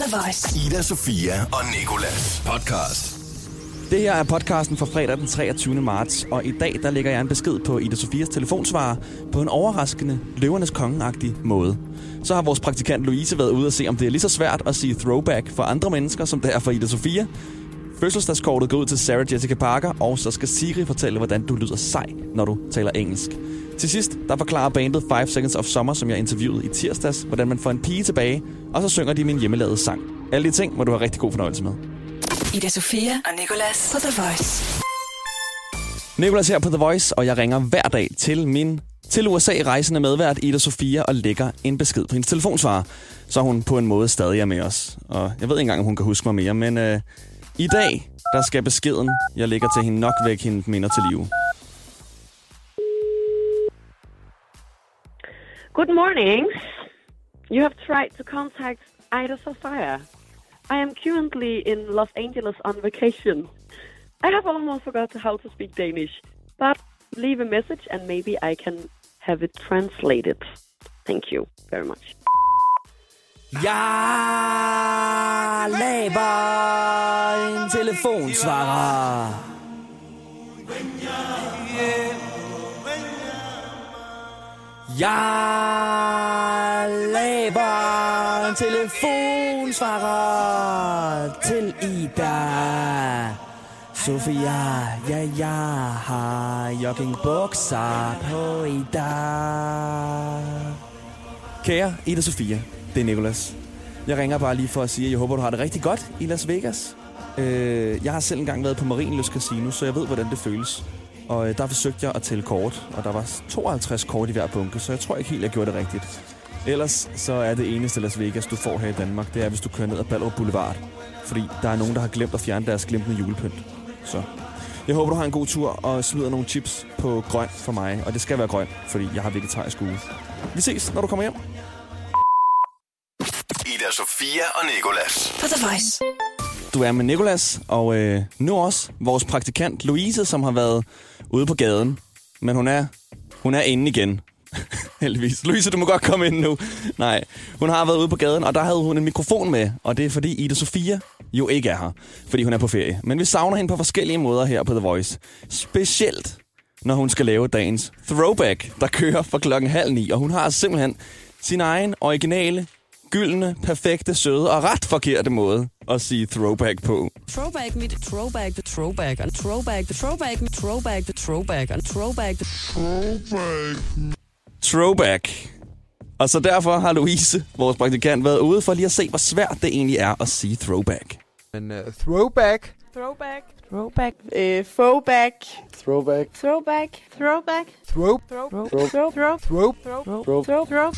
The Voice. Ida, Sofia og Nikolas podcast. Det her er podcasten for fredag den 23. marts, og i dag der lægger jeg en besked på Ida Sofias telefonsvarer på en overraskende, løvernes kongeagtig måde. Så har vores praktikant Louise været ude og se, om det er lige så svært at sige throwback for andre mennesker, som det er for Ida Sofia. Fødselsdagskortet går ud til Sarah Jessica Parker, og så skal Siri fortælle, hvordan du lyder sej, når du taler engelsk. Til sidst, der forklarer bandet 5 Seconds of Summer, som jeg interviewede i tirsdags, hvordan man får en pige tilbage, og så synger de min hjemmelavede sang. Alle de ting må du have rigtig god fornøjelse med. Ida Sofia og Nicolas på The Voice. Nicolas her på The Voice, og jeg ringer hver dag til min til USA rejsende medvært Ida Sofia og lægger en besked på hendes telefonsvarer, så hun på en måde stadig er med os. Og jeg ved ikke engang, om hun kan huske mig mere, men øh, i dag, der skal beskeden, jeg lægger til hende nok væk hende minder til live. Good morning. You have tried to contact Ida Sofia. I am currently in Los Angeles on vacation. I have almost forgot how to speak Danish, but leave a message and maybe I can have it translated. Thank you very much. Jeg laver en telefonsvarer. Jeg laver en telefonsvarer til Ida. Sofia, ja, jeg har joggingbukser på i dag. Kære Ida Sofia, det er Nicolas. Jeg ringer bare lige for at sige, at jeg håber, du har det rigtig godt i Las Vegas. Øh, jeg har selv engang været på Marienløs Casino, så jeg ved, hvordan det føles. Og øh, der forsøgte jeg at tælle kort, og der var 52 kort i hver bunke, så jeg tror ikke helt, jeg gjorde det rigtigt. Ellers så er det eneste Las Vegas, du får her i Danmark, det er, hvis du kører ned ad Ballerup Boulevard. Fordi der er nogen, der har glemt at fjerne deres glemte julepynt. Så jeg håber, du har en god tur og smider nogle chips på grøn for mig. Og det skal være grøn, fordi jeg har vegetarisk uge. Vi ses, når du kommer hjem. Ida, Sofia og Nikolas. På The Voice. Du er med Nikolas, og øh, nu også vores praktikant Louise, som har været ude på gaden. Men hun er, hun er inde igen. Heldigvis. Louise, du må godt komme ind nu. Nej, hun har været ude på gaden, og der havde hun en mikrofon med. Og det er fordi Ida Sofia jo ikke er her, fordi hun er på ferie. Men vi savner hende på forskellige måder her på The Voice. Specielt, når hun skal lave dagens throwback, der kører fra klokken halv ni. Og hun har simpelthen sin egen originale, gyldne, perfekte, søde og ret forkerte måde at sige throwback på. Throwback mit throwback the throwback and throwback the throwback mit throwback the throwback and throwback the Throwback. Og så derfor har Louise, vores praktikant, været ude for lige at se, hvor svært det egentlig er at sige throwback. Men uh, throwback. Throwback. Throwback. Uh, throwback. Throwback. Throwback. Throwback. Throw. Throw. Throw. Throw. Throw. Throw. Throw. Throw. Throw.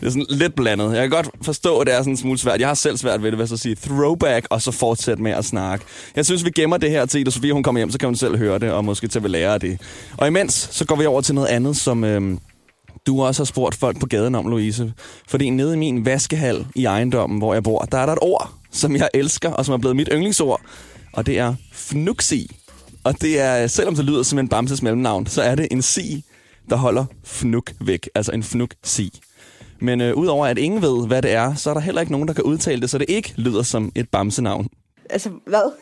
Det er sådan lidt blandet. Jeg kan godt forstå, at det er sådan en smule svært. Jeg har selv svært ved det, ved at sige throwback, og så fortsætte med at snakke. Jeg synes, vi gemmer det her til Ida Sofie, hun kommer hjem, så kan hun selv høre det, og måske til at lære af det. Og imens, så går vi over til noget andet, som øhm, du også har spurgt folk på gaden om, Louise. Fordi nede i min vaskehal i ejendommen, hvor jeg bor, der er der et ord, som jeg elsker, og som er blevet mit yndlingsord. Og det er fnuxi. Og det er, selvom det lyder som en bamses mellemnavn, så er det en si, der holder fnuk væk. Altså en fnuk-si. Men øh, udover at ingen ved, hvad det er, så er der heller ikke nogen, der kan udtale det, så det ikke lyder som et bamsenavn. Altså, hvad?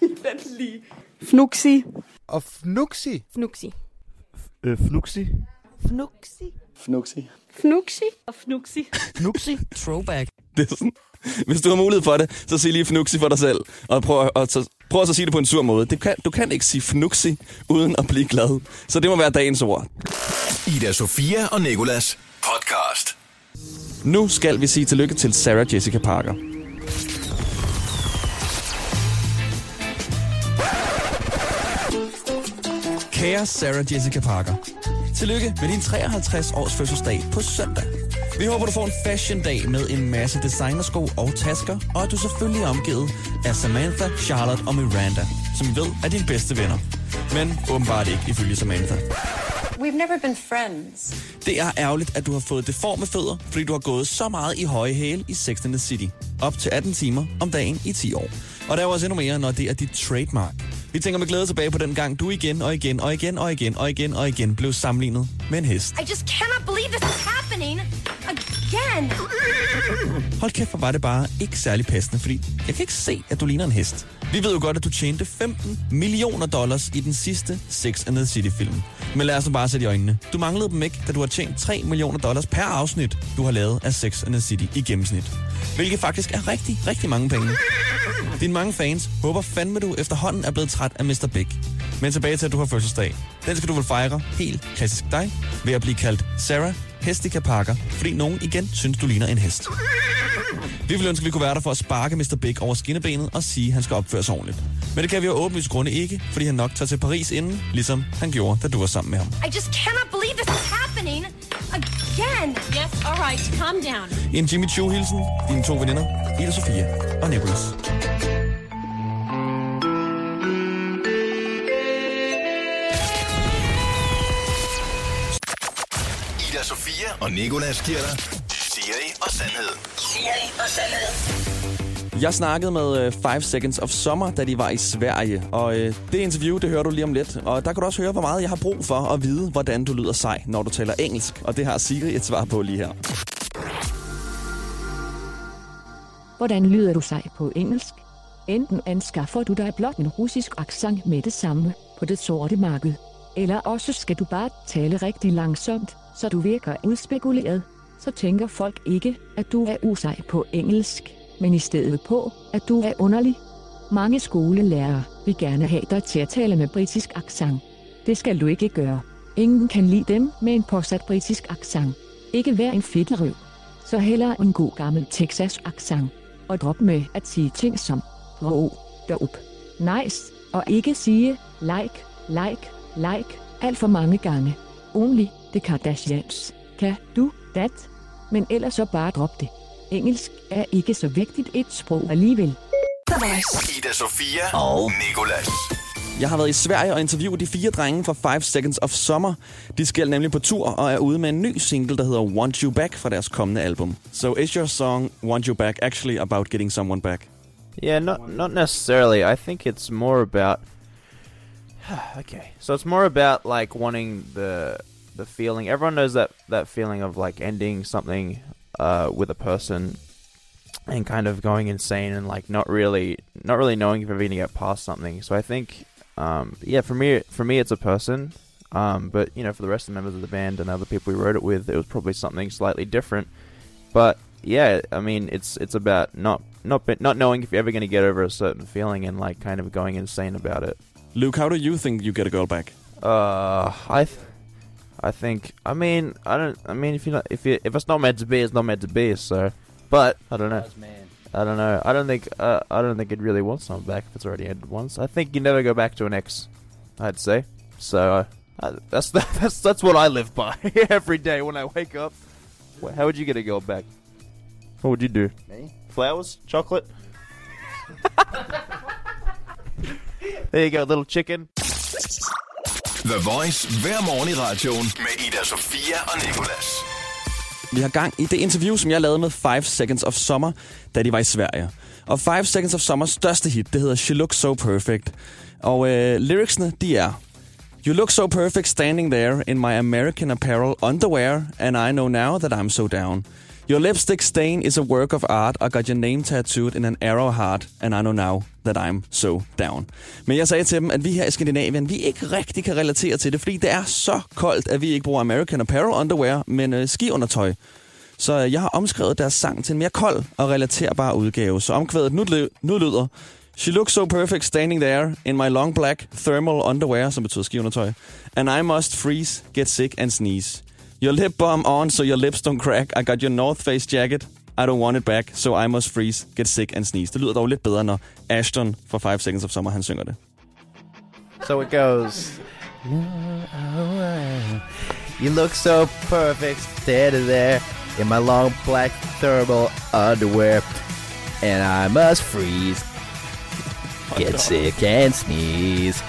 Vent lige. Fnuxi. Og fnuxi. Fnuxi. Øh, fnuxi. Fnuxi. Fnuxi. Fnuxi. Og fnuxi. Fnuxi. throwback. Det er sådan, hvis du har mulighed for det, så sig lige fnuxi for dig selv. Og prøv, og så, prøv så at sige det på en sur måde. Det kan, du kan ikke sige fnuxi, uden at blive glad. Så det må være dagens ord. Ida, Sofia og Nikolas podcast. Nu skal vi sige tillykke til Sarah Jessica Parker. Kære Sarah Jessica Parker. Tillykke med din 53 års fødselsdag på søndag. Vi håber, du får en fashion dag med en masse designersko og tasker, og at du selvfølgelig er omgivet af Samantha, Charlotte og Miranda, som vi ved er dine bedste venner. Men åbenbart ikke ifølge Samantha. We've never been friends. Det er ærgerligt, at du har fået deforme fødder, fordi du har gået så meget i høje hæle i Sex and the City. Op til 18 timer om dagen i 10 år. Og der er jo også endnu mere, når det er dit trademark. Vi tænker med glæde tilbage på den gang, du igen og igen og igen og igen og igen og igen blev sammenlignet med en hest. I just cannot believe this is happening Hold kæft, hvor var det bare ikke særlig passende, fordi jeg kan ikke se, at du ligner en hest. Vi ved jo godt, at du tjente 15 millioner dollars i den sidste Sex and the City-film. Men lad os nu bare sætte i øjnene. Du manglede dem ikke, da du har tjent 3 millioner dollars per afsnit, du har lavet af Sex and the City i gennemsnit. Hvilket faktisk er rigtig, rigtig mange penge. Dine mange fans håber fandme, du efterhånden er blevet træt af Mr. Big. Men tilbage til, at du har fødselsdag. Den skal du vel fejre, helt klassisk dig, ved at blive kaldt Sarah Hestika Parker, fordi nogen igen synes, du ligner en hest. Vi vil ønske, at vi kunne være der for at sparke Mr. Big over skinnebenet og sige, at han skal opføre sig ordentligt. Men det kan vi jo åbenlyst grunde ikke, fordi han nok tager til Paris inden, ligesom han gjorde, da du var sammen med ham. I just cannot believe this is happening again! Yes, all right, calm down. En Jimmy Choo-hilsen, dine to veninder, Ida Sofia og Nicholas. Og Nikolas giver dig Siri og Sandhed. Siri og Sandhed. Jeg snakkede med 5 uh, Seconds of Summer, da de var i Sverige. Og uh, det interview, det hører du lige om lidt. Og der kan du også høre, hvor meget jeg har brug for at vide, hvordan du lyder sej, når du taler engelsk. Og det har Siri et svar på lige her. Hvordan lyder du sej på engelsk? Enten anskaffer du dig blot en russisk accent med det samme på det sorte marked, eller også skal du bare tale rigtig langsomt, så du virker udspekuleret. Så tænker folk ikke, at du er usej på engelsk, men i stedet på, at du er underlig. Mange skolelærere vil gerne have dig til at tale med britisk accent. Det skal du ikke gøre. Ingen kan lide dem med en påsat britisk accent. Ikke vær en fedterøv. Så heller en god gammel Texas accent. Og drop med at sige ting som wow, dope, nice, og ikke sige like, like, like, alt for mange gange. Only the Kardashians. Kan du dat? Men ellers så bare drop det. Engelsk er ikke så vigtigt et sprog alligevel. Ida Sofia og Nikolas. Jeg har været i Sverige og interviewet de fire drenge fra 5 Seconds of Summer. De skal nemlig på tur og er ude med en ny single, der hedder Want You Back fra deres kommende album. So is your song Want You Back actually about getting someone back? Yeah, not not necessarily. I think it's more about. okay, so it's more about like wanting the the feeling. Everyone knows that that feeling of like ending something uh, with a person and kind of going insane and like not really not really knowing if you're going to get past something. So I think, um, yeah, for me for me it's a person. Um, but you know, for the rest of the members of the band and other people we wrote it with, it was probably something slightly different. But yeah, I mean, it's it's about not not not knowing if you're ever going to get over a certain feeling and like kind of going insane about it. Luke, how do you think you get a girl back? Uh, I, th- I think. I mean, I don't. I mean, if you not, if you, if it's not meant to be, it's not meant to be. So, but I don't know. I don't know. I don't think. Uh, I don't think it really wants someone back if it's already ended once. I think you never go back to an ex. I'd say. So uh, I, that's that's that's what I live by every day when I wake up. How would you get a girl back? What would you do? Me? Flowers, chocolate. There you go, little chicken. The Voice hver morgen i radioen med Ida Sofia og Nikolas. Vi har gang i det interview, som jeg lavede med 5 Seconds of Summer, da de var i Sverige. Og 5 Seconds of Summers største hit, det hedder She Looks So Perfect. Og øh, lyricsene, de er... You look so perfect standing there in my American apparel underwear, and I know now that I'm so down. Your lipstick stain is a work of art. I got your name tattooed in an arrow heart, and I know now that I'm so down. Men jeg sagde til dem, at vi her i Skandinavien, vi ikke rigtig kan relatere til det, fordi det er så koldt, at vi ikke bruger American Apparel underwear, men øh, skiundertøj. Så øh, jeg har omskrevet deres sang til en mere kold og relaterbar udgave. Så omkvædet nu, lø- nu lyder... She looks so perfect standing there in my long black thermal underwear, som betyder skiundertøj. And I must freeze, get sick and sneeze. Your lip balm on so your lips don't crack. I got your North Face jacket. I don't want it back, so I must freeze, get sick and sneeze. Det lyder dog lidt bedre, når Ashton fra 5 Seconds of Summer, han synger det. So it goes. You look so perfect standing there in my long black thermal underwear, and I must freeze, get sick and sneeze.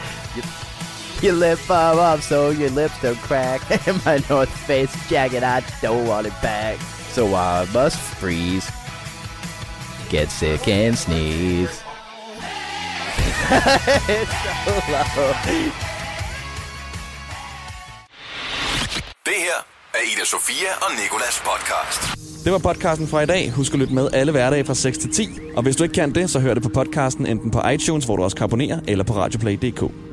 your lip farm off so your lips don't crack. And my North Face jacket, I don't want it back. So I must freeze, get sick and sneeze. it's so low. Det her er Ida Sofia og Nikolas podcast. Det var podcasten fra i dag. Husk at lytte med alle hverdage fra 6 til 10. Og hvis du ikke kan det, så hør det på podcasten enten på iTunes, hvor du også kan abonnere, eller på radioplay.dk.